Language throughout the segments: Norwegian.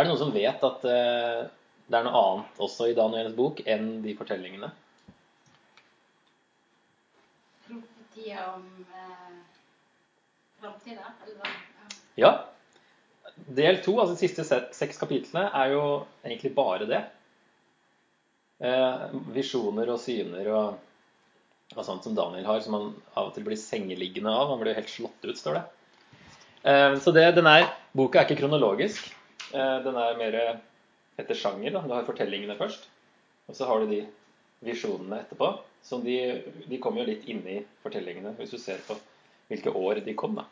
Er det noen som vet at eh, det er noe annet også i Daniels bok enn de fortellingene? Profetier om eh, framtida? Ja. Ja. Del to, altså de siste seks kapitlene, er jo egentlig bare det. Eh, visjoner og syner og, og sånt som Daniel har, som han av og til blir sengeliggende av. Han blir jo helt slått ut, står det. Eh, så det, den er, boka er ikke kronologisk. Eh, den er mer etter sjanger. Da. Du har fortellingene først, og så har du de visjonene etterpå. Så de, de kommer jo litt inni fortellingene, hvis du ser på hvilke år de kom. da.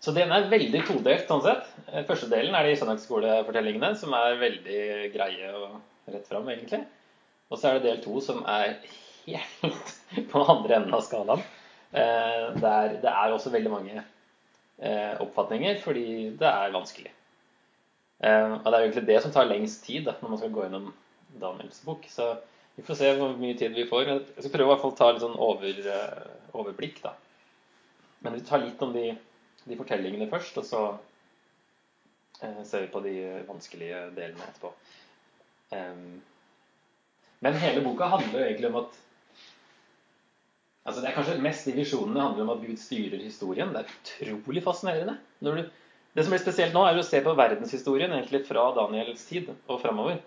Så den er veldig todelt sånn sett. Eh, Første delen er de søndagsskolefortellingene, som er veldig greie og rett fram, egentlig. Og så er det del to, som er helt på andre enden av skalaen. Eh, Der det er også veldig mange oppfatninger, fordi det er vanskelig. Eh, Og det er jo egentlig det som tar lengst tid da, når man skal gå gjennom Daniels bok. Så vi får se hvor mye tid vi får. Jeg skal prøve i hvert fall ta litt sånn over, eh, overblikk, da. Men vi tar litt om de de fortellingene først, og så eh, ser vi på de vanskelige delene etterpå. Men hele boka handler jo egentlig om at altså Det er kanskje mest i visjonene handler om at Gud styrer historien. Det er utrolig fascinerende. Når du, det som blir spesielt nå, er å se på verdenshistorien egentlig fra Daniels tid og framover,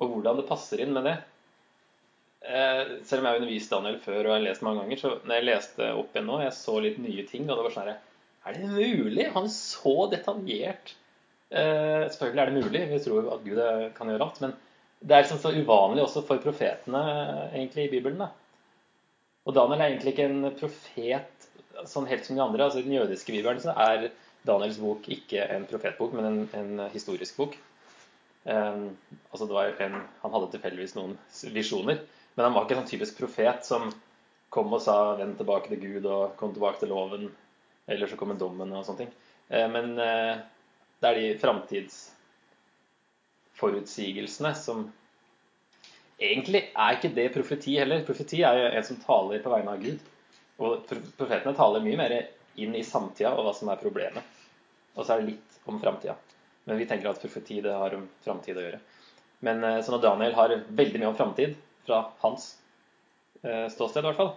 og hvordan det passer inn med det. Eh, selv om jeg har undervist Daniel før og har lest mange ganger, så når jeg leste opp igjen nå, jeg så litt nye ting, og det var sånn her er det mulig? Han så detaljert. Eh, selvfølgelig er det mulig, vi tror at Gud er- kan gjøre alt. Men det er liksom så uvanlig også for profetene egentlig i Bibelen. Da. Og Daniel er egentlig ikke en profet sånn helt som de andre. altså I den jødiske bibelen så er Daniels bok ikke en profetbok, men en, en historisk bok. Um, altså en, Han hadde tilfeldigvis noen visjoner, men han var ikke en sånn typisk profet som kom og sa 'vend tilbake til Gud' og 'kom tilbake til loven'. Eller så kommer dommen og sånne ting. Uh, Men uh, det er de framtidsforutsigelsene som Egentlig er ikke det profeti heller. Profeti er jo en som taler på vegne av Gud. Og profetene taler mye mer inn i samtida og hva som er problemet. Og så er det litt om framtida. Men vi tenker at profeti det har om framtid å gjøre. Men sånn så når Daniel har veldig mye om framtid, fra hans eh, ståsted i hvert fall,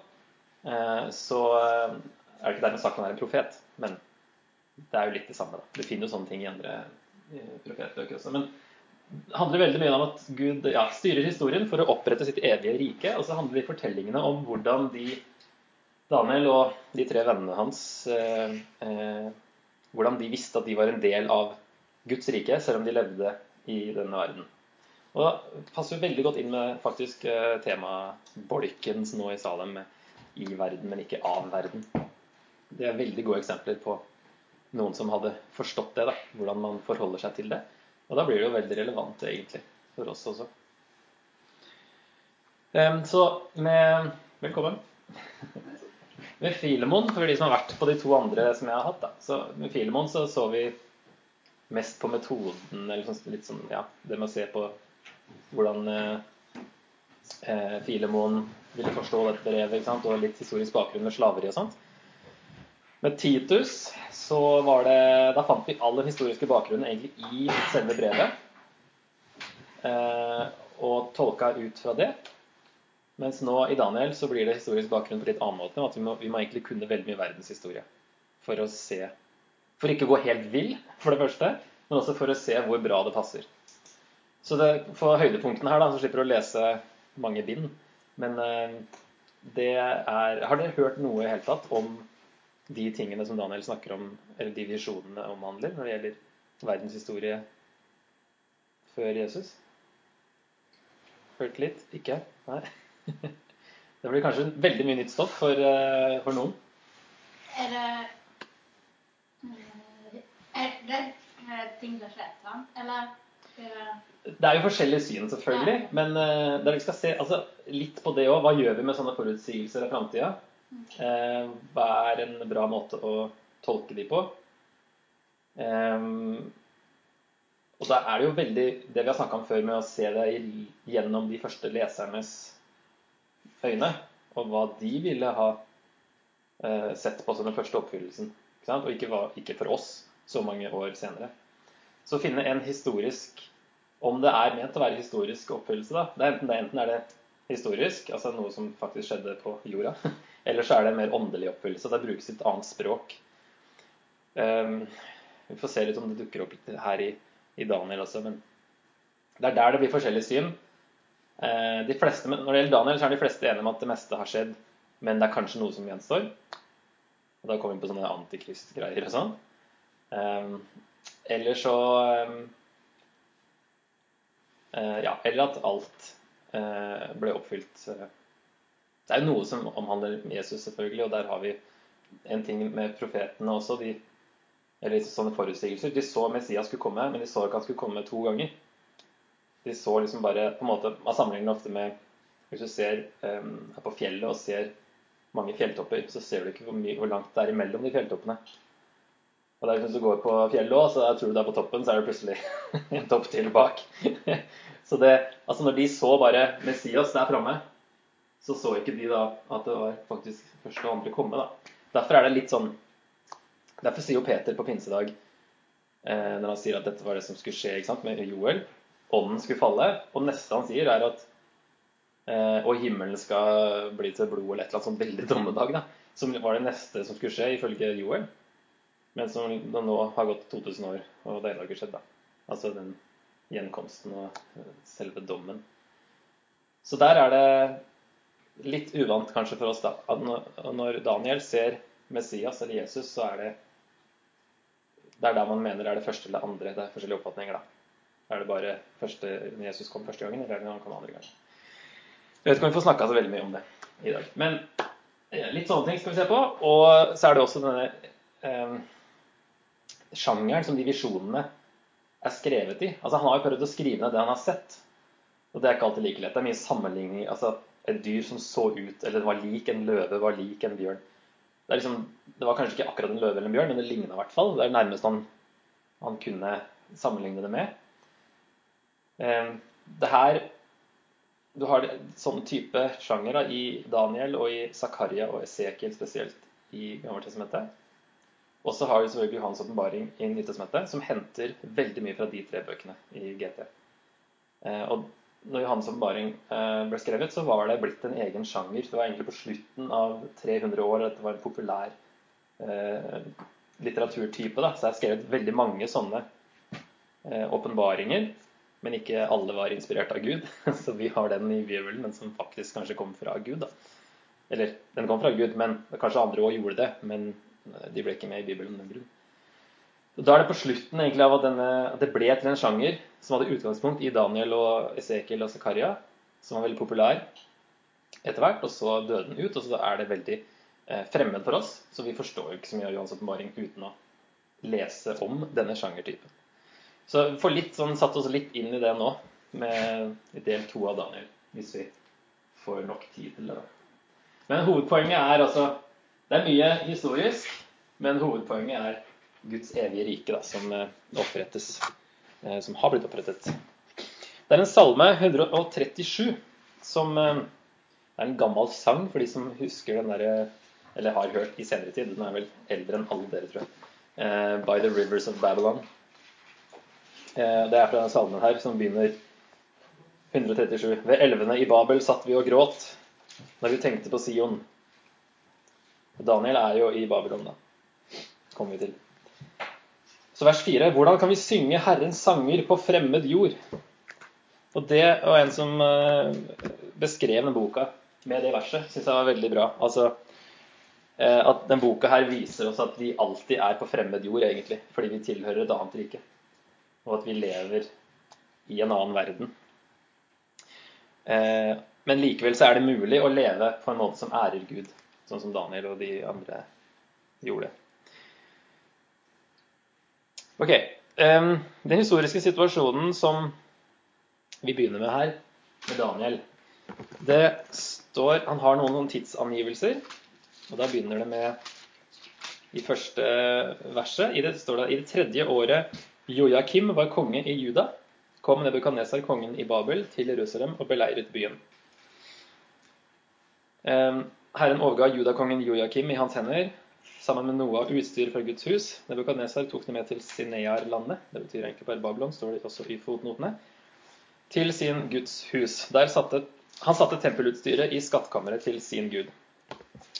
eh, så eh, er det ikke dermed sagt at han er en profet, men det er jo litt det samme. da. Du finner jo sånne ting i andre eh, profetbøker også. Men det handler veldig mye om at Gud ja, styrer historien for å opprette sitt evige rike. Og så handler de fortellingene om hvordan de, Daniel og de tre vennene hans eh, eh, Hvordan de visste at de var en del av Guds rike, selv om de levde i denne verden. Og det passer jo veldig godt inn med faktisk eh, temaet bolkens nå i Salem, i verden, men ikke av verden. Det er veldig gode eksempler på noen som hadde forstått det, da, hvordan man forholder seg til det. Og da blir det jo veldig relevant, egentlig, for oss også. Så med Velkommen. Med Filemon, for de som har vært på de to andre som jeg har hatt, da. Så med Filemon så så vi mest på metoden, eller sånn, litt sånn, ja, det med å se på hvordan eh, eh, Filemon ville forstå dette brevet, og litt historisk bakgrunn med slaveri og sånt. Med Titus så var det Da fant vi all den historiske bakgrunnen egentlig i selve brevet. Eh, og tolka ut fra det. Mens nå i Daniel så blir det historisk bakgrunn på litt annen måte. At vi må, vi må egentlig kunne veldig mye verdenshistorie for å se For ikke å gå helt vill, for det første, men også for å se hvor bra det passer. Så det, for høydepunktene her, da, så slipper du å lese mange bind. Men eh, det er Har dere hørt noe i hele tatt om de tingene som Daniel snakker om, eller de visjonene omhandler, når det gjelder verdenshistorie før Jesus? Hørt litt? Ikke? Nei? Det blir kanskje veldig mye nytt stoff for, eh, for noen. Er det eh, Er det eh, ting som skjer, sant? Eller er det Det er jo forskjellige syn, selvfølgelig. Men uh, der vi skal se altså, litt på det òg. Hva gjør vi med sånne forutsigelser av framtida? Eh, hva er en bra måte å tolke de på? Um, og da er det jo veldig det vi har snakka om før, med å se det i- gjennom de første lesernes øyne, og hva de ville ha eh, sett på som den første oppfyllelsen. Ikke? Og ikke, hva, ikke for oss så mange år senere. Så å finne en historisk Om det er ment å være historisk oppfyllelse, da. Det er enten, det, enten er det historisk, altså noe som faktisk skjedde på jorda, eller så er det en mer åndelig oppfyllelse. Det brukes et annet språk. Um, vi får se litt om det dukker opp her i, i Daniel også. Men det er der det blir forskjellig syn. Uh, de fleste, når det gjelder Daniel, så er de fleste enige om at det meste har skjedd, men det er kanskje noe som gjenstår. Og da kommer vi på sånne antikristgreier og sånn. Um, eller så um, uh, Ja, eller at alt uh, ble oppfylt. Det er jo noe som omhandler Jesus, selvfølgelig, og der har vi en ting med profetene også. De, eller sånne forutsigelser. De så Messias skulle komme, men de så ikke han skulle komme to ganger. De så liksom bare på en måte, Man sammenligner ofte med Hvis du ser um, her på fjellet og ser mange fjelltopper, så ser du ikke hvor, mye, hvor langt det er imellom de fjelltoppene. Og det er Hvis du går på fjellet òg, så tror du det er på toppen, så er det plutselig en topp til bak. så det, altså Når de så bare Messias der framme, så så ikke de da at det var faktisk første og andre komme. da. Derfor er det litt sånn Derfor sier jo Peter på pinsedag, eh, når han sier at dette var det som skulle skje ikke sant, med Joel Ånden skulle falle. Og neste han sier, er at eh, Og himmelen skal bli til blod eller et eller annet sånt veldig dommedag. da, Som var det neste som skulle skje, ifølge Joel. Men som nå har gått 2000 år, og det har ikke skjedd. da. Altså den gjenkomsten og eh, selve dommen. Så der er det litt uvant kanskje for oss da, at når Daniel ser Messias eller Jesus, så er det det er da man mener det er det første eller andre. Det er forskjellige oppfatninger, da. Er det bare første, når Jesus kom første gangen, eller er når han kom andre gangen? Jeg vet ikke om vi får snakka så veldig mye om det i dag. Men eh, litt sånne ting skal vi se på. Og så er det også denne eh, sjangeren som de visjonene er skrevet i. Altså Han har jo prøvd å skrive ned det han har sett. Og det er ikke alltid like lett. Det er mye sammenligning. Altså et dyr som så ut, eller var lik en løve, var lik en bjørn det, liksom, det, var kanskje ikke akkurat en løve eller en bjørn, men det ligna i hvert fall. Det er nærmest han, han kunne sammenligne det med. Eh, det her Du har sånn type sjanger i Daniel og i Zakaria og Esekiel spesielt i Gammeltestamentet. Og så har du selvfølgelig Johans åpenbaring i Nytestamentet, som henter veldig mye fra de tre bøkene i GT. Eh, og når Johans åpenbaring eh, ble skrevet, så var det blitt en egen sjanger. Det var egentlig på slutten av 300 år at det var en populær eh, litteraturtype. Da. Så jeg har skrevet veldig mange sånne eh, åpenbaringer. Men ikke alle var inspirert av Gud. Så vi har den i Bibelen, men som faktisk kanskje kom fra Gud. da. Eller den kom fra Gud, men kanskje andre òg gjorde det. Men eh, de ble ikke med i Bibelen av den grunn. Da er det på slutten egentlig av at, denne, at, det ble til en sjanger som hadde utgangspunkt i Daniel og Esekiel og Zakaria, som var veldig populær etter hvert. Og så døde den ut, og så er det veldig eh, fremmed for oss. Så vi forstår jo ikke så mye av Johans åpenbaring uten å lese om denne sjangertypen. Så vi får litt sånn, satt oss litt inn i det nå, med del to av Daniel. Hvis vi får nok tid til det. Men hovedpoenget er altså Det er mye historisk, men hovedpoenget er Guds evige rike da, som eh, opprettes, eh, som har blitt opprettet. Det er en salme 137 som eh, er en gammel sang for de som husker den derre Eller har hørt i senere tid. Den er vel eldre enn alle dere, tror jeg. By the Rivers of Babylon. Det er fra denne salmen her, som begynner 137. Ved elvene i Babel satt vi og gråt når vi tenkte på Sion. Daniel er jo i Babylon, da. Kommer vi til. Så vers 4. Hvordan kan vi synge Herrens sanger på fremmed jord? Og det var en som eh, beskrev den boka med det verset, syns jeg var veldig bra. Altså eh, at den boka her viser oss at vi alltid er på fremmed jord, egentlig. Fordi vi tilhører et annet rike. Og at vi lever i en annen verden. Eh, men likevel så er det mulig å leve på en måte som ærer Gud, sånn som Daniel og de andre gjorde. Ok. Den historiske situasjonen som vi begynner med her, med Daniel det står, Han har noen, noen tidsangivelser. og Da begynner det med i første verset. I det står det i det tredje året Joakim var konge i Juda, kom Nebukadnesar, kongen i Babel, til Jerusalem og beleiret byen. Herren overga judakongen Joakim i hans hender sammen med noe av utstyret fra Guds hus. Nebukadnesar tok det med til Sinear-landet. Det betyr egentlig bare Babylon, står det også i fotnotene. Til sin Guds hus. Der satte, han satte tempelutstyret i skattkammeret til sin gud.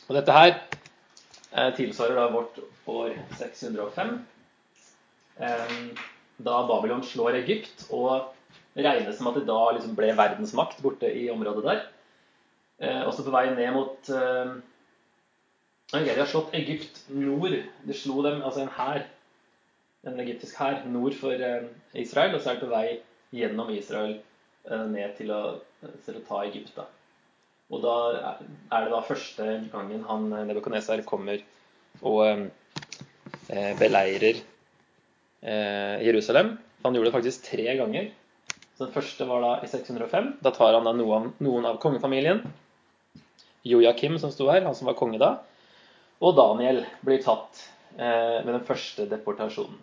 Og dette her eh, tilsvarer da vårt år 605. Da Babylon slår Egypt, og regnes som at det da liksom ble verdensmakt borte i området der. Eh, også på vei ned mot eh, De har slått Egypt nord. De slo dem, altså en hær, en egyptisk hær, nord for eh, Israel. Og så er de på vei gjennom Israel ned til å, til å ta Egypt. da. Og da er det da første gangen han Nebukadnesar kommer og eh, beleirer Jerusalem. Han gjorde det faktisk tre ganger. Så Den første var da i 605. Da tar han da noen, noen av kongefamilien. Joakim, som sto her, han som var konge da. Og Daniel blir tatt eh, med den første deportasjonen.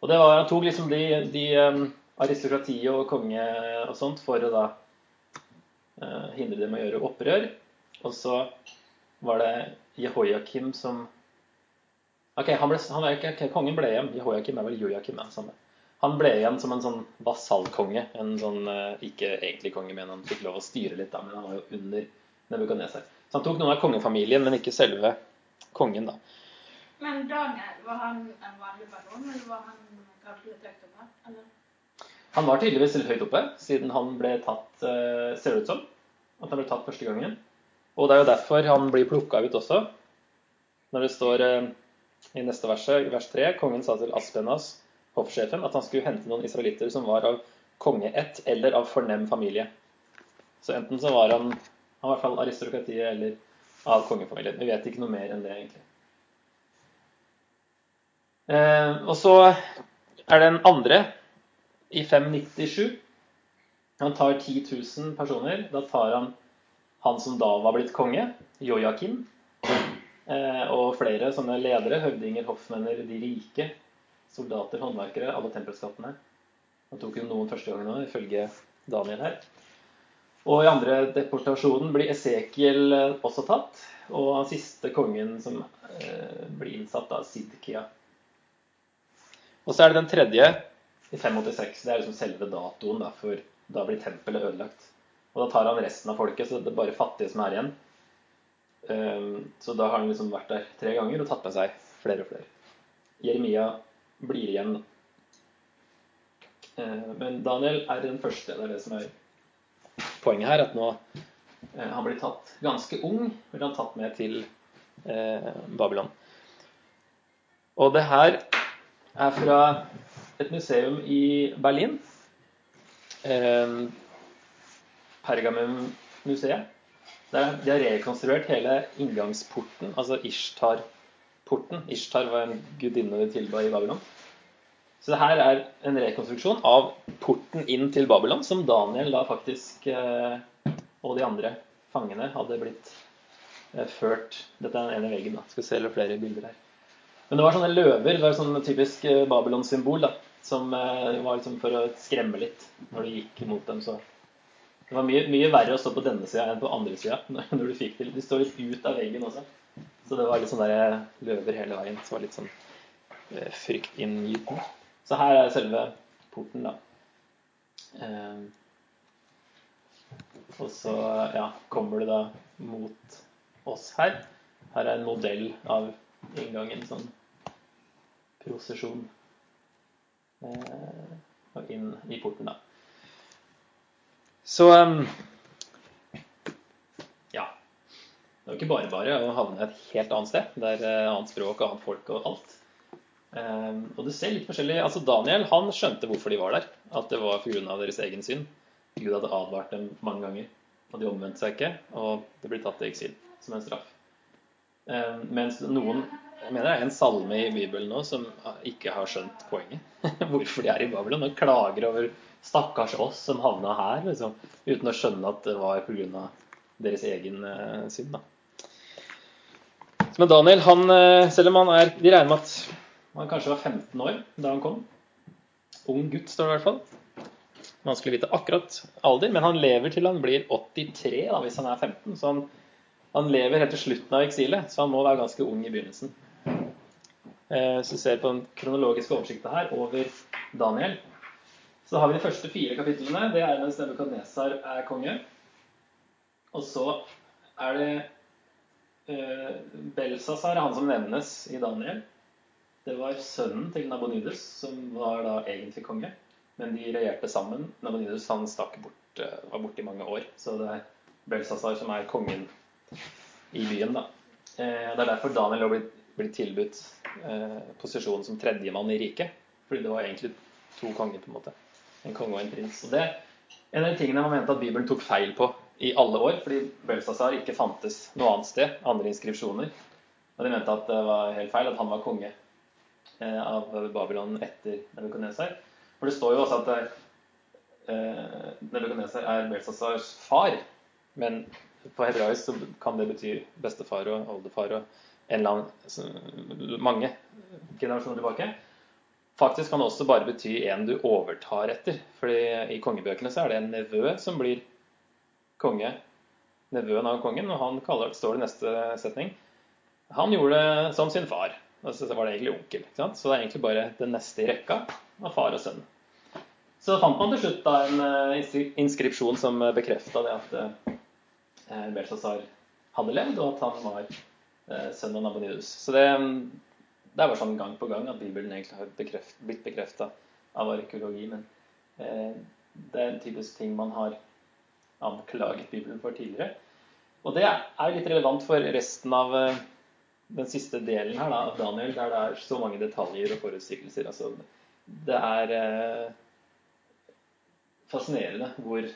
Og det var, Han tok liksom de, de um, aristokratiet og konge og sånt for å da eh, hindre dem å gjøre opprør. Og så var det Jehoiakim som Ok, han ble, han okay, kongen ble igjen. Jehoiakim er vel Joakim. Han ble igjen som en sånn vasallkonge. En sånn, eh, ikke egentlig konge, men han fikk lov å styre litt, da, men han var jo under Nebukadneser. Så han tok noen av kongefamilien, men ikke selve kongen, da. Men Daniel, var han en vanlig baron, eller var han kanskje litt høyt oppe? Eller? Han var tydeligvis litt høyt oppe, siden han ble tatt, eh, ser det ut som. At han ble tatt første gangen. Og det er jo derfor han blir plukka ut også. Når det står eh, i neste verset, vers 3, kongen sa til Aspenas, hoffsjefen, at han skulle hente noen israelitter som var av kongeett eller av fornem familie. Så enten så var han, han var i hvert fall aristokratiet eller av kongefamilien. Vi vet ikke noe mer enn det, egentlig. Eh, og så er det en andre i 597. Han tar 10 000 personer. Da tar han han som da var blitt konge, Jojakim, eh, og flere sånne ledere, høvdinger, hoffmenner, de rike, soldater, håndverkere, alle tempelskattene. Han tok jo noen første gangen òg, ifølge Daniel her. Og i andre deportasjonen blir Esekiel eh, også tatt. Og siste kongen som eh, blir innsatt, da, Sidkia. Og så er det den tredje i 586. Det er liksom selve datoen, da, for da blir tempelet ødelagt. Og da tar han resten av folket, så det er bare fattige som er igjen. Um, så da har han liksom vært der tre ganger og tatt med seg flere og flere. Jeremia blir igjen. Uh, men Daniel er den første. Det er det som er poenget her. At nå uh, han blir tatt ganske ung, blir han tatt med til uh, Babylon. Og det her er fra et museum i Berlin. Eh, Pergamum-museet. Der de har rekonstruert hele inngangsporten, altså Ishtar-porten. Ishtar var en gudinne de tilba i Babylon. Så det her er en rekonstruksjon av porten inn til Babylon, som Daniel da faktisk eh, og de andre fangene hadde blitt eh, ført Dette er den ene veggen. da. Skal se flere bilder her. Men det var sånne løver. Det var sånn typisk Babylon-symbol. da, Som var liksom for å skremme litt når du gikk mot dem. så Det var mye, mye verre å stå på denne sida enn på andre sida. når du fikk til. De står litt ut av veggen også. Så det var litt sånn der løver hele veien. Så det var litt sånn fryktinngytende. Så her er selve porten, da. Eh, og så ja, kommer du da mot oss her. Her er en modell av inngangen. sånn prosesjon eh, og inn i porten, da. Så um, ja. Det var ikke bare bare å havne et helt annet sted. Det er uh, annet språk og annet folk og alt. Um, og du ser litt forskjellig altså Daniel han skjønte hvorfor de var der. At det var pga. deres egen synd. Gud hadde advart dem mange ganger, og de omvendte seg ikke. Og det ble tatt i eksil som en straff. Um, mens noen jeg mener det er en salme i Bibelen nå som ikke har skjønt poenget. Hvorfor de er i Babylon. Og klager over 'stakkars oss som havna her', liksom, uten å skjønne at det var pga. deres egen uh, synd. da. Men Daniel, han, selv om han er De regner med at han kanskje var 15 år da han kom. Ung gutt, står det i hvert fall. Vanskelig å vite akkurat alder, men han lever til han blir 83 da, hvis han er 15. Så han, han lever helt til slutten av eksilet, så han må være ganske ung i begynnelsen. Eh, så ser på den kronologiske oversikten her over Daniel. Så har vi de første fire kapitlene. Det er mens Nebukadnesar er konge. Og så er det eh, Belsasar han som nevnes i Daniel. Det var sønnen til Nabonidus som var da egentlig konge. Men de regjerte sammen. Nabonidus han stakk bort, eh, var borte i mange år. Så det er Belsasar som er kongen i byen. da. Det er derfor Daniel har blitt, blitt tilbudt eh, posisjonen som tredjemann i riket. Fordi det var egentlig to konger, på en måte. En konge og en prins. Og det er en av de tingene man mente at Bibelen tok feil på i alle år. Fordi Belsazar ikke fantes noe annet sted, andre inskripsjoner. Og de mente at det var helt feil at han var konge eh, av Babylon etter Nebukadnesar. For det står jo også at eh, Nebukadnesar er Belsazars far. Men på hebraisk så kan det bety bestefar og oldefar og en eller annen mange generasjoner tilbake. Faktisk kan det også bare bety en du overtar etter. Fordi i kongebøkene så er det en nevø som blir konge. Nevøen av kongen, og han kaller, står det neste setning. Han gjorde det som sin far. Og så var det egentlig onkel. ikke sant? Så det er egentlig bare den neste i rekka av far og sønn. Så fant man til slutt da en eh, inskripsjon som bekrefta det at eh, Belsazar hadde levd, og at han var eh, sønn av Nabonidus. Så det, det er bare sånn gang på gang at Bibelen egentlig har bekreft, blitt bekrefta av arkeologi. Men eh, det er en typisk ting man har anklaget Bibelen for tidligere. Og det er litt relevant for resten av eh, den siste delen her da, av Daniel, der det er så mange detaljer og forutsigelser. Altså, det er eh, fascinerende hvor,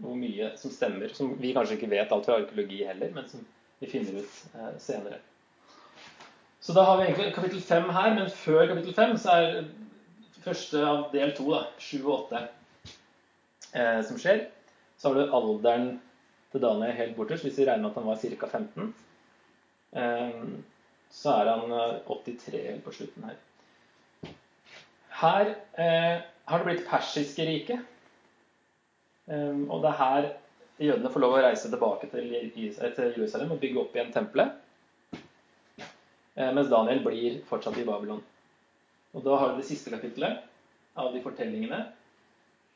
hvor, mye som stemmer, som vi kanskje ikke vet alt fra arkeologi heller, men som vi finner ut eh, senere. Så da har vi egentlig kapittel fem her, men før kapittel fem så er første av del to, da, sju og åtte, eh, som skjer. Så har du alderen til Daniel helt borterst, hvis vi regner med at han var ca. 15. Eh, så er han 83 eh, helt på slutten her. Her eh, har det blitt persiske riket. Eh, og det er her jødene får lov å reise tilbake til Jerusalem og bygge opp igjen tempelet. Eh, mens Daniel blir fortsatt i Babylon. Og da har du det siste kapittelet av de fortellingene.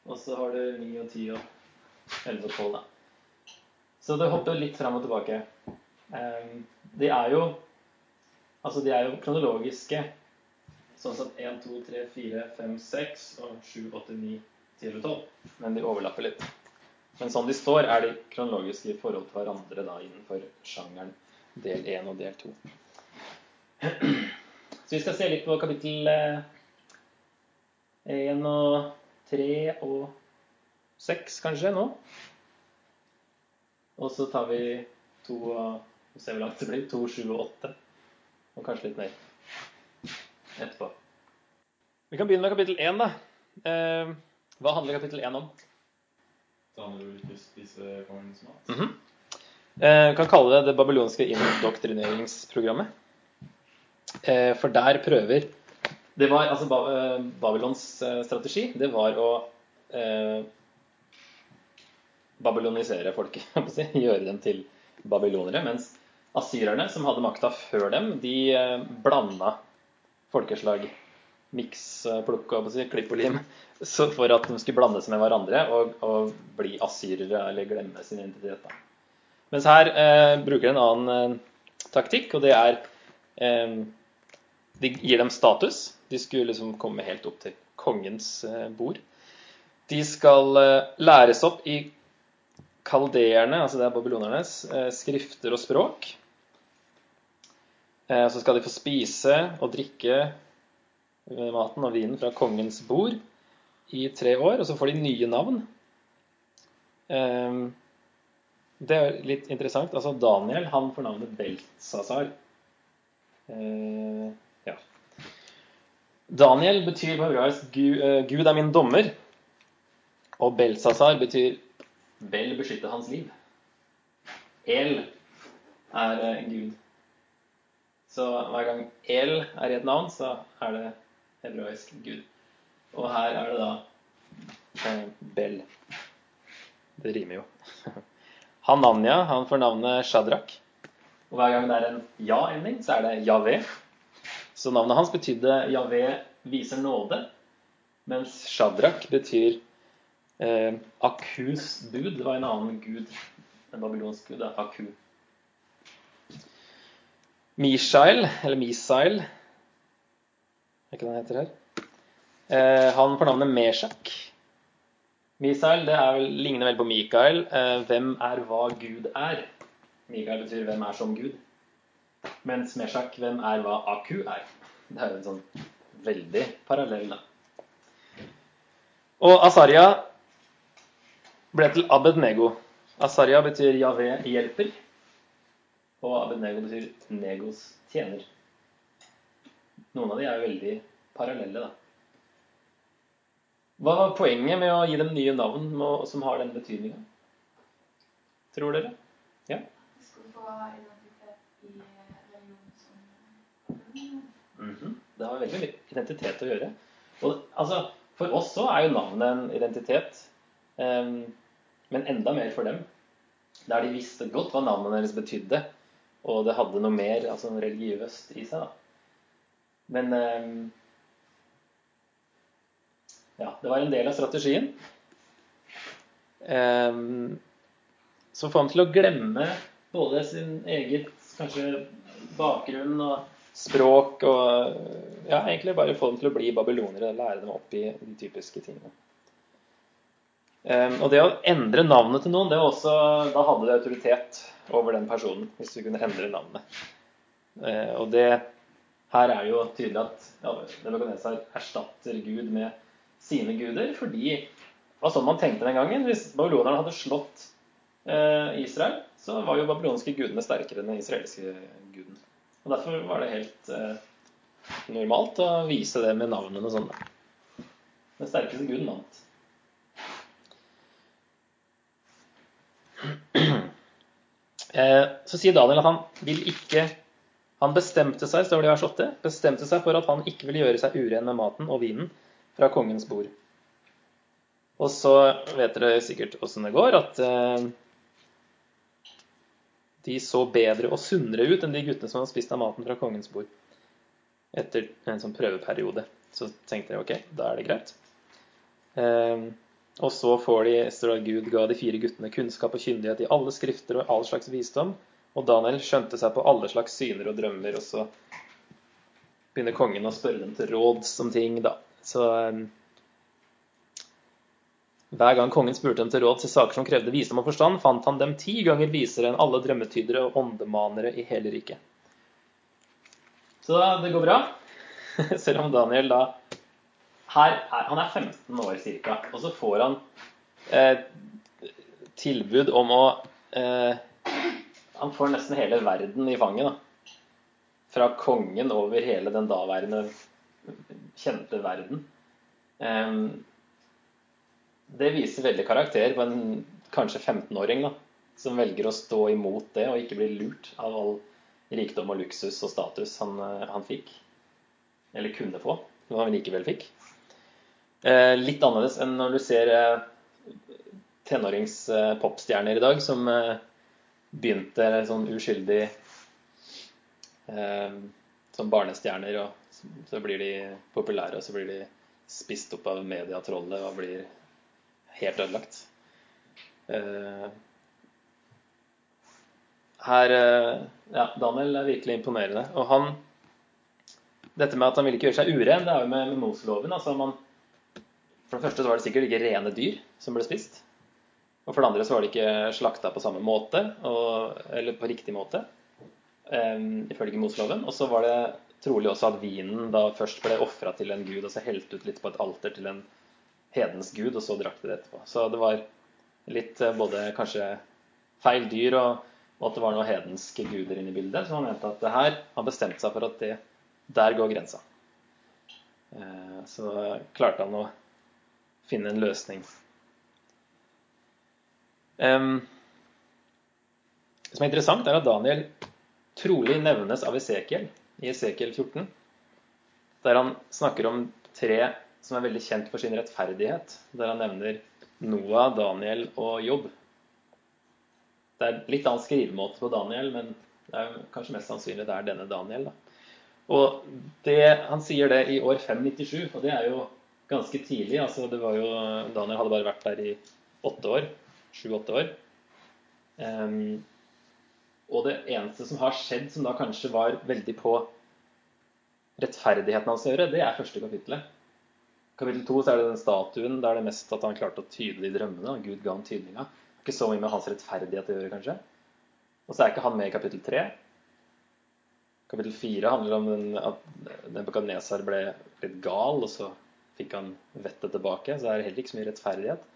Og så har du 9 og 10 og 11 og 12, da. Så det hopper litt fram og tilbake. Eh, de er jo Altså, de er jo kronologiske. Sånn som 1, 2, 3, 4, 5, 6 og 7, 8, 9, 10 og 12. Men de overlapper litt. Men sånn de står, er de kronologiske i forhold til hverandre da innenfor sjangeren del 1 og del 2. Så vi skal se litt på kapittel 1 eh, og 3 og 6 kanskje nå. Og så tar vi 2 og ser hvor langt det blir. 2, 7 og 8. Og kanskje litt mer etterpå. Vi kan begynne med kapittel 1, da. Eh, hva handler kapittel 1 om? Daniel vil ikke spise kongens mat. Mm -hmm. eh, vi kan kalle det det babylonske indoktrineringsprogrammet. Eh, for der prøver det var, altså eh, Babylons strategi det var å eh, babylonisere folket. Gjøre dem til babylonere. Mens asyrerne, som hadde makta før dem, de blanda folkeslag. Miks, plukke og klipp og lim. for at de skulle blande seg med hverandre og, og bli asyrere eller glemme sin identitet. Da. Mens her eh, bruker de en annen eh, taktikk, og det er eh, de gir dem status. De skulle liksom komme helt opp til kongens eh, bord. De skal eh, læres opp i kaldeerne, altså det er babylonernes, eh, skrifter og språk. Så skal de få spise og drikke maten og vinen fra kongens bord i tre år, og så får de nye navn. Det er litt interessant. Altså Daniel han får navnet Beltsasar. Daniel betyr på hebraisk Gud, uh, er min dommer. Og Belsazar betyr Bel beskytter hans liv. El er uh, Gud. Så hver gang El er i et navn, så er det hebraisk Gud. Og her er det da uh, Bel. Det rimer jo. Hananya han får navnet Shadrach. Og hver gang det er en ja-ending, så er det Javé. Så navnet hans betydde Javé viser nåde, mens Shadrach betyr eh, Akus bud. Var en annen gud, en babylonsk gud. Aku. Mishael, eller Misael Er ikke det han heter her? Eh, han får navnet Meshak. Misael det vel, ligner vel på Mikael. Eh, hvem er hva Gud er? Mikael betyr 'hvem er som Gud'. Mens Meshak, 'hvem er hva Aku er'. Det er jo en sånn veldig parallell, da. Og Asarya ble til Abednego. Asarya betyr Javé hjelper. Og Abednego betyr Negos tjener. Noen av de er jo veldig parallelle, da. Hva var poenget med å gi dem nye navn som har den betydninga? Tror dere? Ja? Vi skulle få identitet i religion som Mhm. Det har veldig mye identitet å gjøre. Og, altså, for oss så er jo navnet en identitet, um, men enda mer for dem. Der de visste godt hva navnet deres betydde, og det hadde noe mer altså religiøst i seg. da. Men em, ja, det var en del av strategien. Em, så få ham til å glemme både sin eget kanskje bakgrunn og språk og ja, egentlig bare få dem til å bli babylonere og lære dem opp i de typiske tingene. Em, og det å endre navnet til noen, det var også, da hadde du autoritet over den personen. Hvis du kunne endre navnet. Eh, og det her er det jo tydelig at ja, Nebukadnesar erstatter Gud med sine guder, fordi det var sånn man tenkte den gangen. Hvis babylonerne hadde slått eh, Israel, så var jo babylonske gudene sterkere enn den israelske guden. Og Derfor var det helt eh, normalt å vise det med navnene sånn. Den sterkeste guden vant. Eh, så sier Daniel at han vil ikke Han bestemte seg, står det i vers 8, bestemte seg for at han ikke ville gjøre seg uren med maten og vinen fra kongens bord. Og så vet dere sikkert åssen det går, at eh, de så bedre og sunnere ut enn de guttene som hadde spist av maten fra kongens bord. Etter en sånn prøveperiode. Så tenkte jeg ok, da er det greit. Eh, og så får de, står det at Gud ga de fire guttene kunnskap og kyndighet i alle skrifter og all slags visdom. Og Daniel skjønte seg på alle slags syner og drømmer, og så begynner kongen å spørre dem til råds om ting, da. Så eh, hver gang kongen spurte dem til råd til saker som krevde visdom og forstand, fant han dem ti ganger visere enn alle drømmetydere og åndemanere i hele riket. Så det går bra. Selv om Daniel da her er, Han er 15 år ca., og så får han eh, tilbud om å eh, Han får nesten hele verden i fanget. da. Fra kongen over hele den daværende kjente verden. Eh, det viser veldig karakter på en kanskje 15-åring da, som velger å stå imot det og ikke bli lurt av all rikdom og luksus og status han, eh, han fikk. Eller kunne få, som han likevel fikk. Eh, litt annerledes enn når du ser eh, tenårings-popstjerner i dag som begynte sånn uskyldig eh, som barnestjerner, og så blir de populære, og så blir de spist opp av mediatrollet og blir helt ødelagt. Eh, her eh, Ja, Daniel er virkelig imponerende. Og han Dette med at han ville ikke gjøre seg uren, det er jo med, med Moseloven. Altså for det første så var det sikkert ikke rene dyr som ble spist. Og for det andre så var det ikke slakta på samme måte, og, eller på riktig måte, um, ifølge Moseloven. Og så var det trolig også at vinen da først ble ofra til en gud, og så helt ut litt på et alter til en hedens gud, og så drakk de det etterpå. Så det var litt eh, både kanskje feil dyr, og, og at det var noen hedenske guder inne i bildet. Så han mente at det her Han bestemte seg for at det, der går grensa. Eh, Så klarte han å finne en løsning. Det som er interessant, er at Daniel trolig nevnes av Esekiel i Esekiel 14, der han snakker om tre som er veldig kjent for sin rettferdighet, der han nevner Noah, Daniel og Jobb. Det er litt annen skrivemåte på Daniel, men det er kanskje mest sannsynlig det er denne Daniel. Da. Og det, han sier det i år 597, og det er jo ganske tidlig. altså det var jo, Daniel hadde bare vært der i åtte år. Sju-åtte år. Um, og det eneste som har skjedd som da kanskje var veldig på rettferdigheten hans å gjøre, det er første kapittelet. Kapittel to er det den statuen. Da er det mest at han klarte å tyde de drømmene. og Gud ga ham tydninga. Ikke så mye med hans rettferdighet å gjøre, kanskje. Og så er ikke han med i kapittel tre. Kapittel fire handler om den, at Nebukadnesar ble litt gal, og så fikk han vettet tilbake. Så det er heller ikke så mye rettferdighet.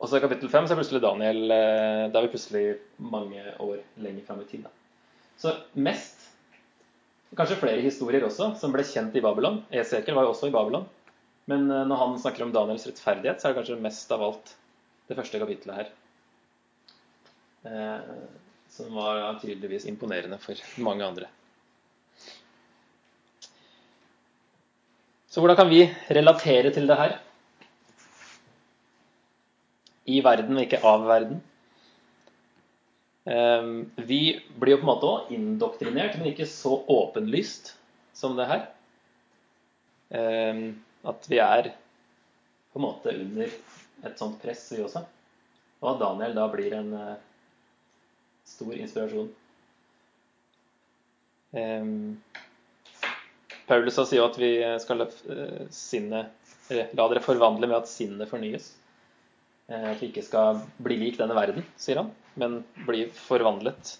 Og så i kapittel fem så er plutselig Daniel eh, Da er vi plutselig mange år lenger fram i tid. Så mest Kanskje flere historier også, som ble kjent i Babylon. Esekel var jo også i Babylon. Men eh, når han snakker om Daniels rettferdighet, så er det kanskje mest av alt det første kapittelet her. Eh, som var tydeligvis imponerende for mange andre. Så hvordan kan vi relatere til det her? I verden og ikke av verden. Ehm, vi blir jo på en måte òg indoktrinert, men ikke så åpenlyst som det her. Ehm, at vi er på en måte under et sånt press, vi også. Og at Daniel da blir en eh, stor inspirasjon. Ehm, Paulus sier jo at vi skal la sinne, sinnet La dere forvandle med at sinnet fornyes. Eh, at vi ikke skal bli lik denne verden, sier han, men bli forvandlet.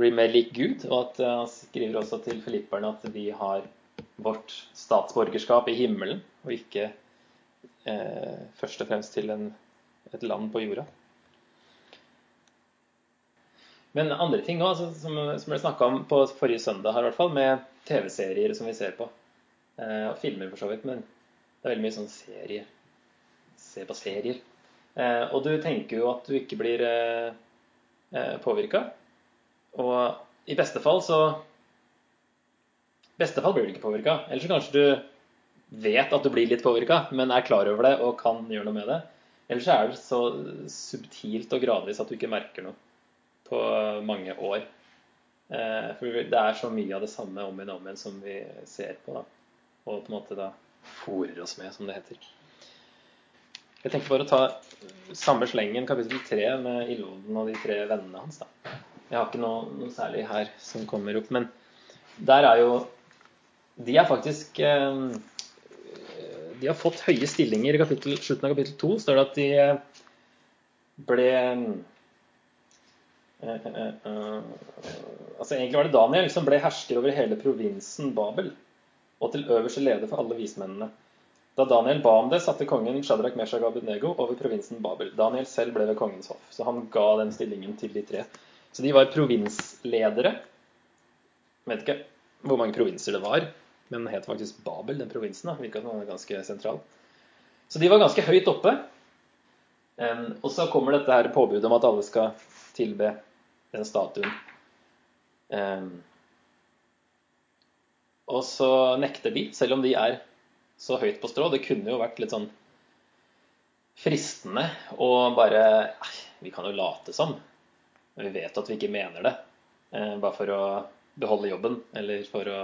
Bli mer lik Gud. Og at eh, han skriver også til filipperne at vi har vårt statsborgerskap i himmelen, og ikke eh, først og fremst til en, et land på jorda. Men andre ting òg, altså, som, som ble snakka om på forrige søndag her, i hvert fall, med TV-serier som vi ser på. Eh, og filmer, for så vidt. Men det er veldig mye sånn serie. Se på serier. Eh, og du tenker jo at du ikke blir eh, eh påvirka. Og i beste fall så beste fall blir du ikke påvirka. Eller så kanskje du vet at du blir litt påvirka, men er klar over det og kan gjøre noe med det. Eller så er det så subtilt og gradvis at du ikke merker noe på mange år. For det er så mye av det samme om igjen og om igjen som vi ser på, da. Og på en måte da fòrer oss med, som det heter. Jeg tenkte bare å ta samme slengen, kapittel tre, med Ildvoden og de tre vennene hans. da. Jeg har ikke noe, noe, særlig her som kommer opp, men der er jo De er faktisk eh, De har fått høye stillinger. I kapittel, slutten av kapittel to står det at de ble Eh, eh, eh, altså Egentlig var det Daniel som ble hersker over hele provinsen Babel, og til øverste leder for alle vismennene. Da Daniel ba om det, satte kongen Shadrach Meshach Abednego over provinsen Babel. Daniel selv ble ved kongens hoff, så han ga den stillingen til de tre. Så de var provinsledere. Jeg vet ikke hvor mange provinser det var, men den het faktisk Babel, den provinsen. da, Virka som den var ganske sentral. Så de var ganske høyt oppe. Og så kommer dette her påbudet om at alle skal tilbe den statuen. Og så nekter de, selv om de er så høyt på strå. Det kunne jo vært litt sånn fristende å bare Vi kan jo late som. Men vi vet at vi ikke mener det. Eh, bare for å beholde jobben, eller for å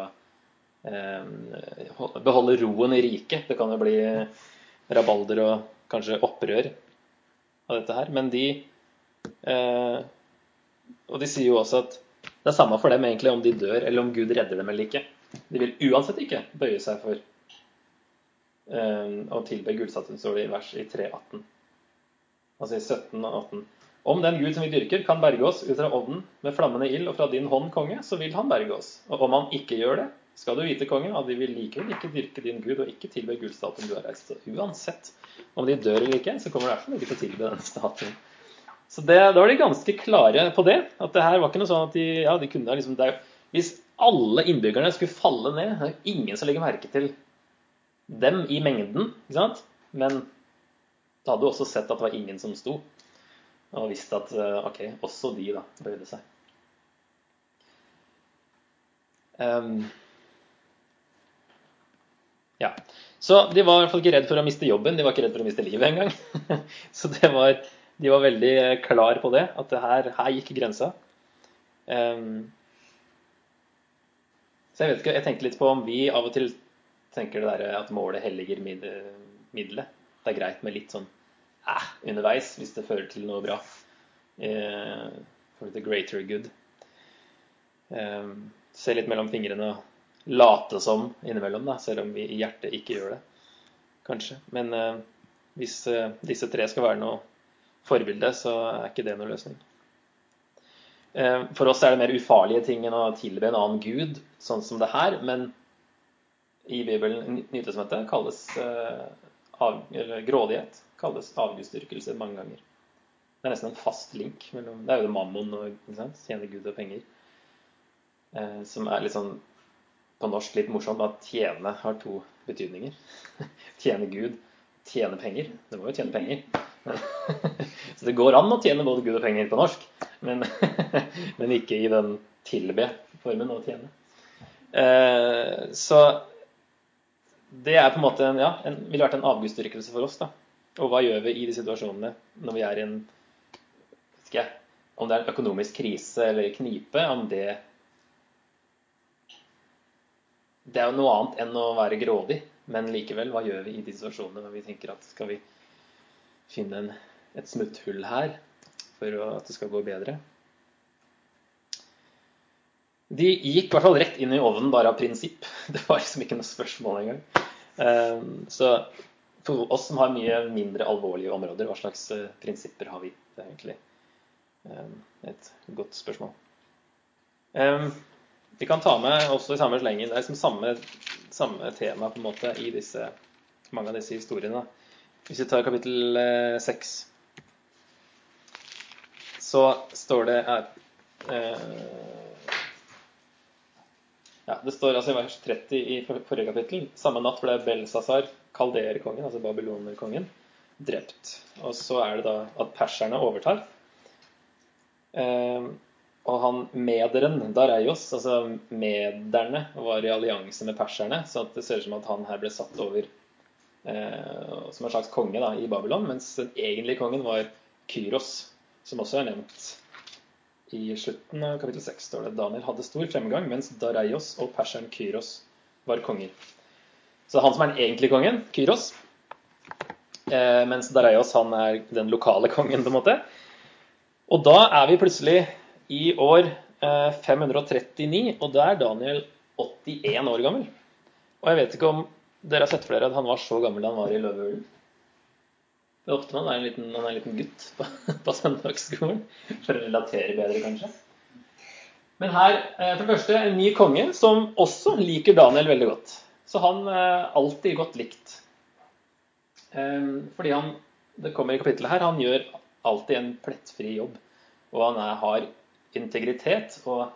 eh, beholde roen i riket. Det kan jo bli rabalder og kanskje opprør av dette her. Men de eh, og de sier jo også at det er samme for dem egentlig om de dør, eller om Gud redder dem eller ikke. De vil uansett ikke bøye seg for um, å tilbe gullstatuen, står det i vers i 3.18. Altså i 17 og 18. Om den Gud som vi dyrker, kan berge oss ut fra ovnen med flammende ild og fra din hånd, konge, så vil han berge oss. Og om han ikke gjør det, skal du vite, konge, at vi vil likevel ikke dyrke din Gud og ikke tilbe gullstatuen du har reist. Så uansett om de dør eller ikke, så kommer du i ikke til å tilbe den statuen. Så det, Da var de ganske klare på det. At det her var ikke noe sånn at de, ja, de kunne liksom Hvis alle innbyggerne skulle falle ned Det er ingen som legger merke til dem i mengden. ikke sant? Men da hadde du også sett at det var ingen som sto. Og visste at eh, ok, også de da bøyde seg. Um, ja. Så de var i hvert fall ikke redd for å miste jobben. De var ikke redd for å miste livet engang. Så var de var veldig klar på det, at det her, her gikk grensa. Um, Så jeg vet ikke, jeg tenkte litt på om vi av og til tenker det der at målet helliger mid- middelet. Det er greit med litt sånn eh, underveis hvis det fører til noe bra. Eh, for the greater good. Eh, se litt mellom fingrene og late som innimellom, da, selv om vi i hjertet ikke gjør det. Kanskje. Men eh, hvis eh, disse tre skal være noe forbilde, så er ikke det noe løsning. Eh, For oss er det mer ufarlige ting enn å tilbe en annen gud, sånn som det her. Men i Bibelen, i kalles eh, av, grådighet kalles avgudsdyrkelse mange ganger. Det er nesten en fast link mellom Det er jo det mammon og tjene Gud og penger. Eh, som er litt sånn på norsk litt morsomt at tjene har to betydninger. tjene Gud, tjene penger. Det må jo tjene penger. Så det går an å tjene både Gud og penger på norsk, men, men ikke i den tilbe-formen å tjene. Eh, så det er på en måte en, ja, en, ville vært en avgudsdyrkelse for oss. da. Og hva gjør vi i de situasjonene når vi er i en ikke Om det er en økonomisk krise eller knipe, om det Det er jo noe annet enn å være grådig, men likevel, hva gjør vi i de situasjonene når vi tenker at skal vi finne en, et smutthull her for å, at det skal gå bedre? De gikk i hvert fall rett inn i ovnen bare av prinsipp. Det var liksom ikke noe spørsmål engang. Eh, Så for oss som har mye mindre alvorlige områder, hva slags eh, prinsipper har vi? Det er egentlig eh, et godt spørsmål. Eh, Vi kan ta med også i samme slengen Det er liksom samme, samme tema på en måte i disse, mange av disse historiene. Hvis vi tar kapittel eh, seks, så står det her eh, ja, Det står altså i vers 30 i forrige kapittel Samme natt ble Belsasar, kalderkongen, altså babylonerkongen, drept. Og så er det da at perserne overtar. Eh, og han mederen, Dareios, altså mederne, var i allianse med perserne. Så det ser ut som at han her ble satt over eh, som en slags konge da, i Babylon. Mens den egentlige kongen var Kyros, som også er nevnt i slutten av kapittel 6 står det Daniel hadde stor fremgang, mens Dareios og perseren Kyros var konger. Så det er han som er den egentlige kongen, Kyros, eh, mens Dareios han er den lokale kongen, på en måte. Og da er vi plutselig i år eh, 539, og da er Daniel 81 år gammel. Og jeg vet ikke om dere har sett for dere at han var så gammel da han var i Løvehulen. Det er ofte man er en liten, er en liten gutt på, på søndagsskolen, for å relatere bedre, kanskje. Men her, eh, for det første, en ny konge som også liker Daniel veldig godt. Så han er alltid godt likt. Eh, Fordi han, det kommer i kapittelet her, han gjør alltid en plettfri jobb. Og han er, har integritet og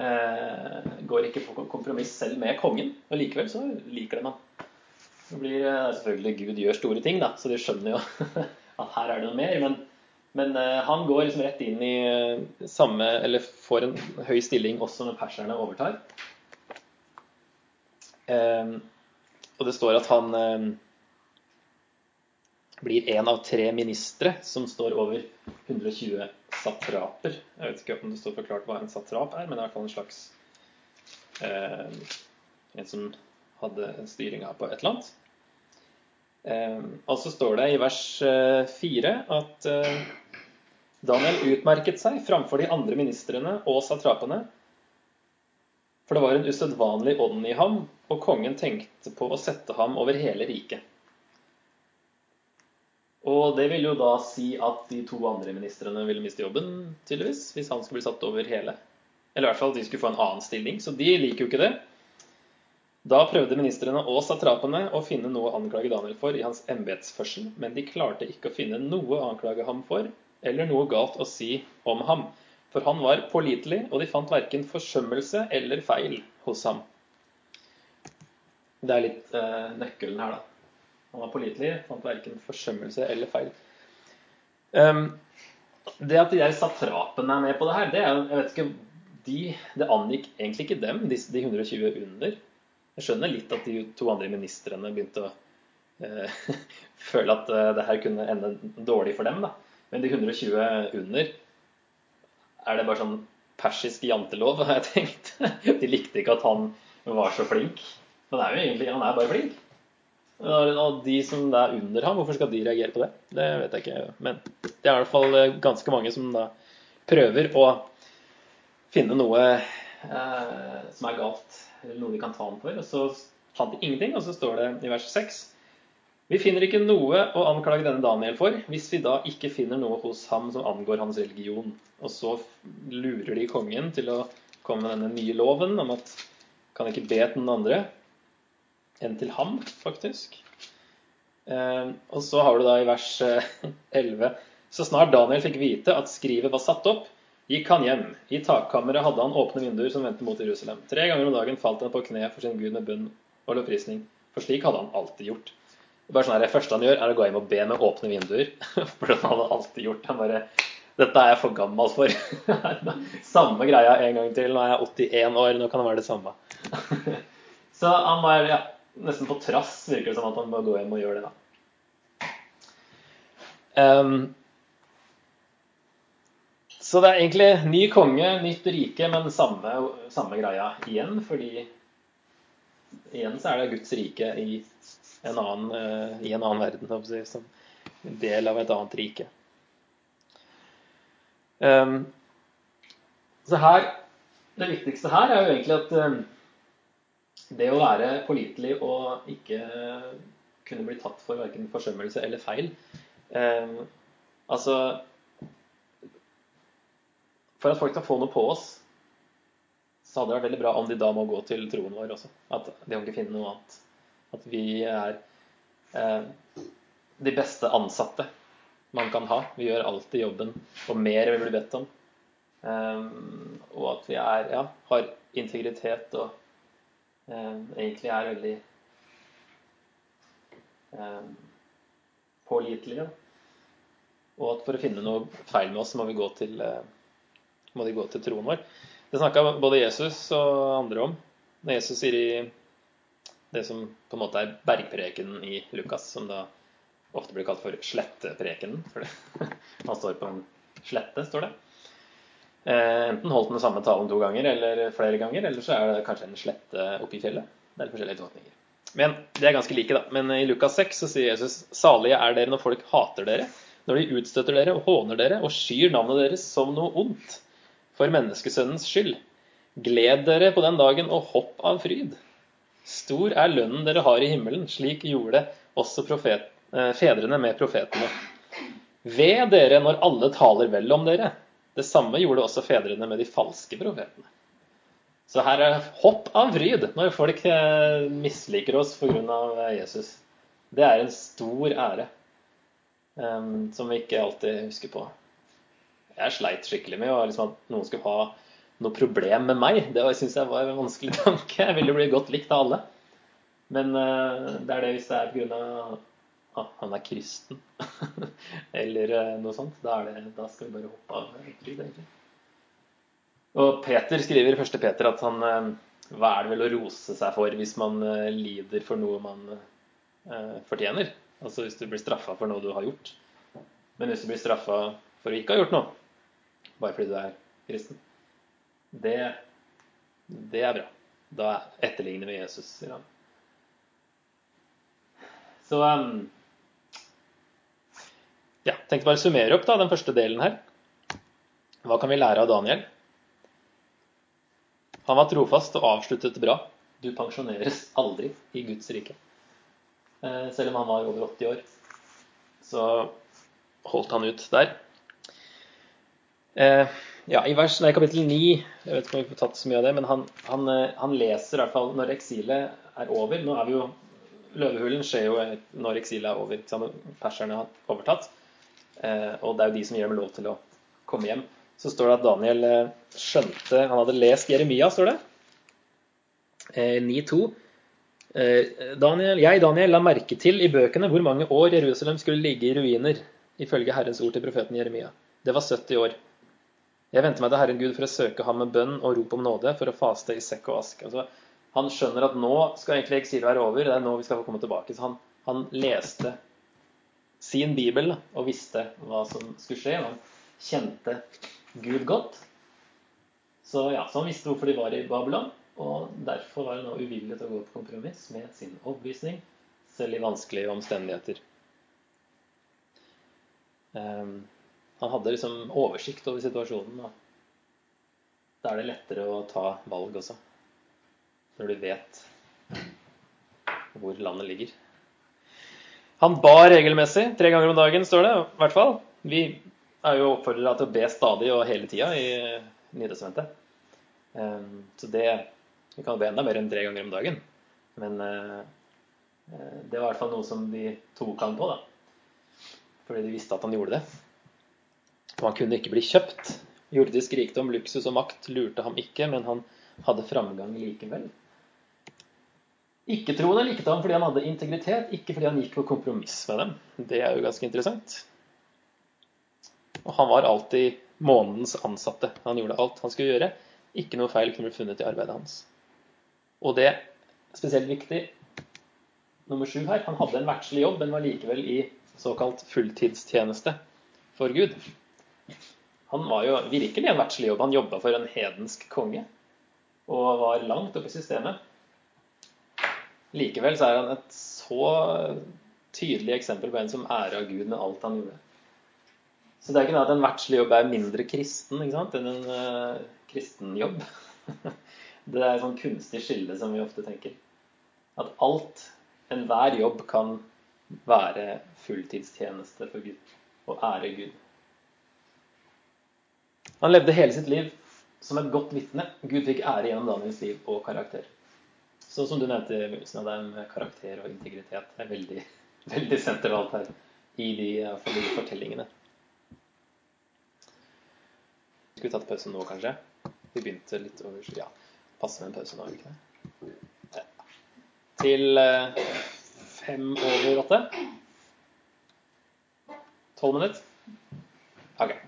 eh, går ikke på kompromiss selv med kongen. Og likevel så liker de han. Det blir eh, selvfølgelig Gud gjør store ting, da, så de skjønner jo at her er det noe mer. Men, men eh, han går liksom rett inn i eh, samme Eller får en høy stilling også når perserne overtar. Eh, og det står at han blir en av tre ministre som står over 120 satraper. Jeg vet ikke om det står forklart hva en satrap er, men det er i hvert fall en slags eh, En som hadde styringa på et eller annet. Eh, og så står det i vers eh, fire at eh, Daniel utmerket seg framfor de andre ministrene og satrapene. For det var en usedvanlig ånd i ham, og kongen tenkte på å sette ham over hele riket. Og det vil jo da si at de to andre ministrene ville miste jobben, tydeligvis, hvis han skulle bli satt over hele. Eller i hvert fall at de skulle få en annen stilling. Så de liker jo ikke det. Da prøvde ministrene og satrapene å finne noe å anklage Daniel for i hans embetsførsel, men de klarte ikke å finne noe å anklage ham for, eller noe galt å si om ham. For han var pålitelig, og de fant verken forsømmelse eller feil hos ham. Det er litt eh, nøkkelen her, da. Han var pålitelig, fant verken forsømmelse eller feil. Um, det at de der satrapene er med på det her, det er Jeg vet ikke de, Det angikk egentlig ikke dem, de, de 120 under. Jeg skjønner litt at de to andre ministrene begynte å eh, føle at eh, det her kunne ende dårlig for dem. da. Men de 120 under Er det bare sånn persisk jantelov, har jeg tenkt. De likte ikke at han var så flink. Men er jo egentlig han er bare flink. Og de som er under ham, hvorfor skal de reagere på det? Det vet jeg ikke. Men det er i hvert fall eh, ganske mange som da prøver å finne noe eh, som er galt, noe de kan ta ham for. Og så fant de ingenting, og så står det i vers 6 Vi finner ikke noe å anklage denne Daniel for, hvis vi da ikke finner noe hos ham som angår hans religion. Og så lurer de kongen til å komme med denne nye loven om at kan ikke be til noen andre enn til ham, faktisk. Eh, og så har du da i vers eh, 11 Så snart Daniel fikk vite at skrivet var satt opp, gikk han hjem. I takkammeret hadde han åpne vinduer som vendte mot Jerusalem. Tre ganger om dagen falt han på kne for sin Gud med bønn og lovprisning. For slik hadde han alltid gjort. Det, bare sånn her, første han gjør, er å gå hjem og be med åpne vinduer. For det hadde han alltid gjort. Han bare Dette er jeg for gammel for. samme greia en gang til. Nå er jeg 81 år, nå kan det være det samme. Så han var ja, nesten på trass, virker det som at han må gå hjem og gjøre det. da. Um, så det er egentlig ny konge, nytt rike, men samme, samme greia igjen. Fordi igjen så er det Guds rike i en annen, uh, i en annen verden, som en del av et annet rike. Um, så her, Det viktigste her er jo egentlig at um, det å være pålitelig og ikke kunne bli tatt for verken forsømmelse eller feil um, Altså For at folk skal få noe på oss, så hadde det vært veldig bra om de da må gå til troen vår også. At de kan ikke finne noe annet. At vi er eh, de beste ansatte man kan ha. Vi gjør alltid jobben, og mer vi blir bedt om. Um, og at vi er, ja, har integritet og um, egentlig er veldig um, pålitelige. Og at for å finne noe feil med oss, må vi gå til, uh, må de gå til troen vår. Det snakka både Jesus og andre om. Når Jesus sier i det som på en måte er bergprekenen i Lukas, som da ofte blir kalt for sletteprekenen. For han står på en slette, står det. Eh, enten holdt den samme talen to ganger eller flere ganger, eller så er det kanskje en slette oppi fjellet. Det er forskjellige tolkninger. Men de er ganske like, da. Men i Lukas 6 så sier Jesus salige er dere når folk hater dere, når de utstøtter dere og håner dere og skyr navnet deres som noe ondt for menneskesønnens skyld. Gled dere på den dagen og hopp av fryd. Stor er lønnen dere har i himmelen, slik gjorde også profet, eh, fedrene med profetene. Ved dere når alle taler vel om dere. Det samme gjorde også fedrene med de falske profetene. Så her er hopp av fryd når folk eh, misliker oss pga. Jesus. Det er en stor ære um, som vi ikke alltid husker på. Jeg sleit skikkelig med liksom, at noen skulle ha noe problem med meg. Det syns jeg var en vanskelig tanke. Jeg ville bli godt likt av alle. Men uh, det er det hvis det er pga. at han er kristen eller uh, noe sånt. Da, det, da, skal vi bare hoppe av. Og Peter skriver i første Peter at han uh, Hva er det vel å rose seg for hvis man lider for noe man fortjener? Altså hvis du blir straffa for noe du har gjort. Men hvis du blir straffa for å ikke ha gjort noe, bare fordi du er kristen, det, det er bra. Da etterligner vi Jesus, sier han. Så um, ja, tenkte bare å summere opp da, den første delen her. Hva kan vi lære av Daniel? Han var trofast og avsluttet bra. Du pensjoneres aldri i Guds rike. Eh, selv om han var over 80 år, så holdt han ut der. Eh, ja, I vers, nei, kapittel 9 jeg vet ikke om vi får tatt så mye av det, men han, han, eh, han leser i hvert fall når eksilet er over. Nå er vi jo, Løvehulen skjer jo når eksilet er over. Sammen, perserne har overtatt. og det er jo de som gir dem lov til å komme hjem. Så står det at Daniel skjønte Han hadde lest Jeremia, står det. 9.2. Daniel, jeg, Daniel, la merke til i bøkene hvor mange år Jerusalem skulle ligge i ruiner, ifølge Herrens ord til profeten Jeremia. Det var 70 år. Jeg venter meg til Herren Gud for å søke ham med bønn og rop om nåde, for å faste i sekk og ask. Altså, han skjønner at nå skal egentlig eksilet være over, det er nå vi skal få komme tilbake. Så han, han leste sin bibel og visste hva som skulle skje. Han kjente Gud godt. Så, ja, så han visste hvorfor de var i Babylon, Og derfor var han nå uvillig til å gå på kompromiss med sin overbevisning, selv i vanskelige omstendigheter. Um, han hadde liksom oversikt over situasjonen. Og da er det lettere å ta valg også. Når du vet hvor landet ligger. Han ba regelmessig. Tre ganger om dagen, står det. I hvert fall. Vi er jo oppfordra til å be stadig og hele tida i Nytestamentet. Um, så det Vi kan be enda mer enn tre ganger om dagen. Men uh, det var i hvert fall noe som de tok han på, da. Fordi de visste at han gjorde det. Han kunne ikke bli kjøpt. Jordisk rikdom, luksus og makt lurte ham ikke, men han hadde framgang likevel. Ikke-troende likte ham fordi han hadde integritet, ikke fordi han gikk på kompromiss med dem. Det er jo ganske interessant. Og han var alltid månedens ansatte. Han gjorde alt han skulle gjøre. Ikke noe feil kunne bli funnet i arbeidet hans. Og det er spesielt viktig nummer sju her. Han hadde en verdslig jobb, men var likevel i såkalt fulltidstjeneste for Gud. Han var jo virkelig en verdslig jobb. Han jobba for en hedensk konge og var langt oppe i systemet. Likevel så er han et så tydelig eksempel på en som æra Gud med alt han gjorde. Så det er ikke noe at en verdslig jobb er mindre kristen ikke sant, enn en uh, kristen jobb. det er et sånn kunstig skille som vi ofte tenker. At alt, enhver jobb, kan være fulltidstjeneste for Gud og ære Gud. Han levde hele sitt liv som et godt vitne. Gud fikk ære gjennom Daniels liv og karakter. Så som du nevnte i begynnelsen av deg, med karakter og integritet. Er veldig, veldig sentralt her i de, for de fortellingene. Skal vi tatt pause nå, kanskje? Vi begynte litt over Ja, passer med en pause nå, ikke det? Til eh, fem over åtte? Tolv minutter? Ok.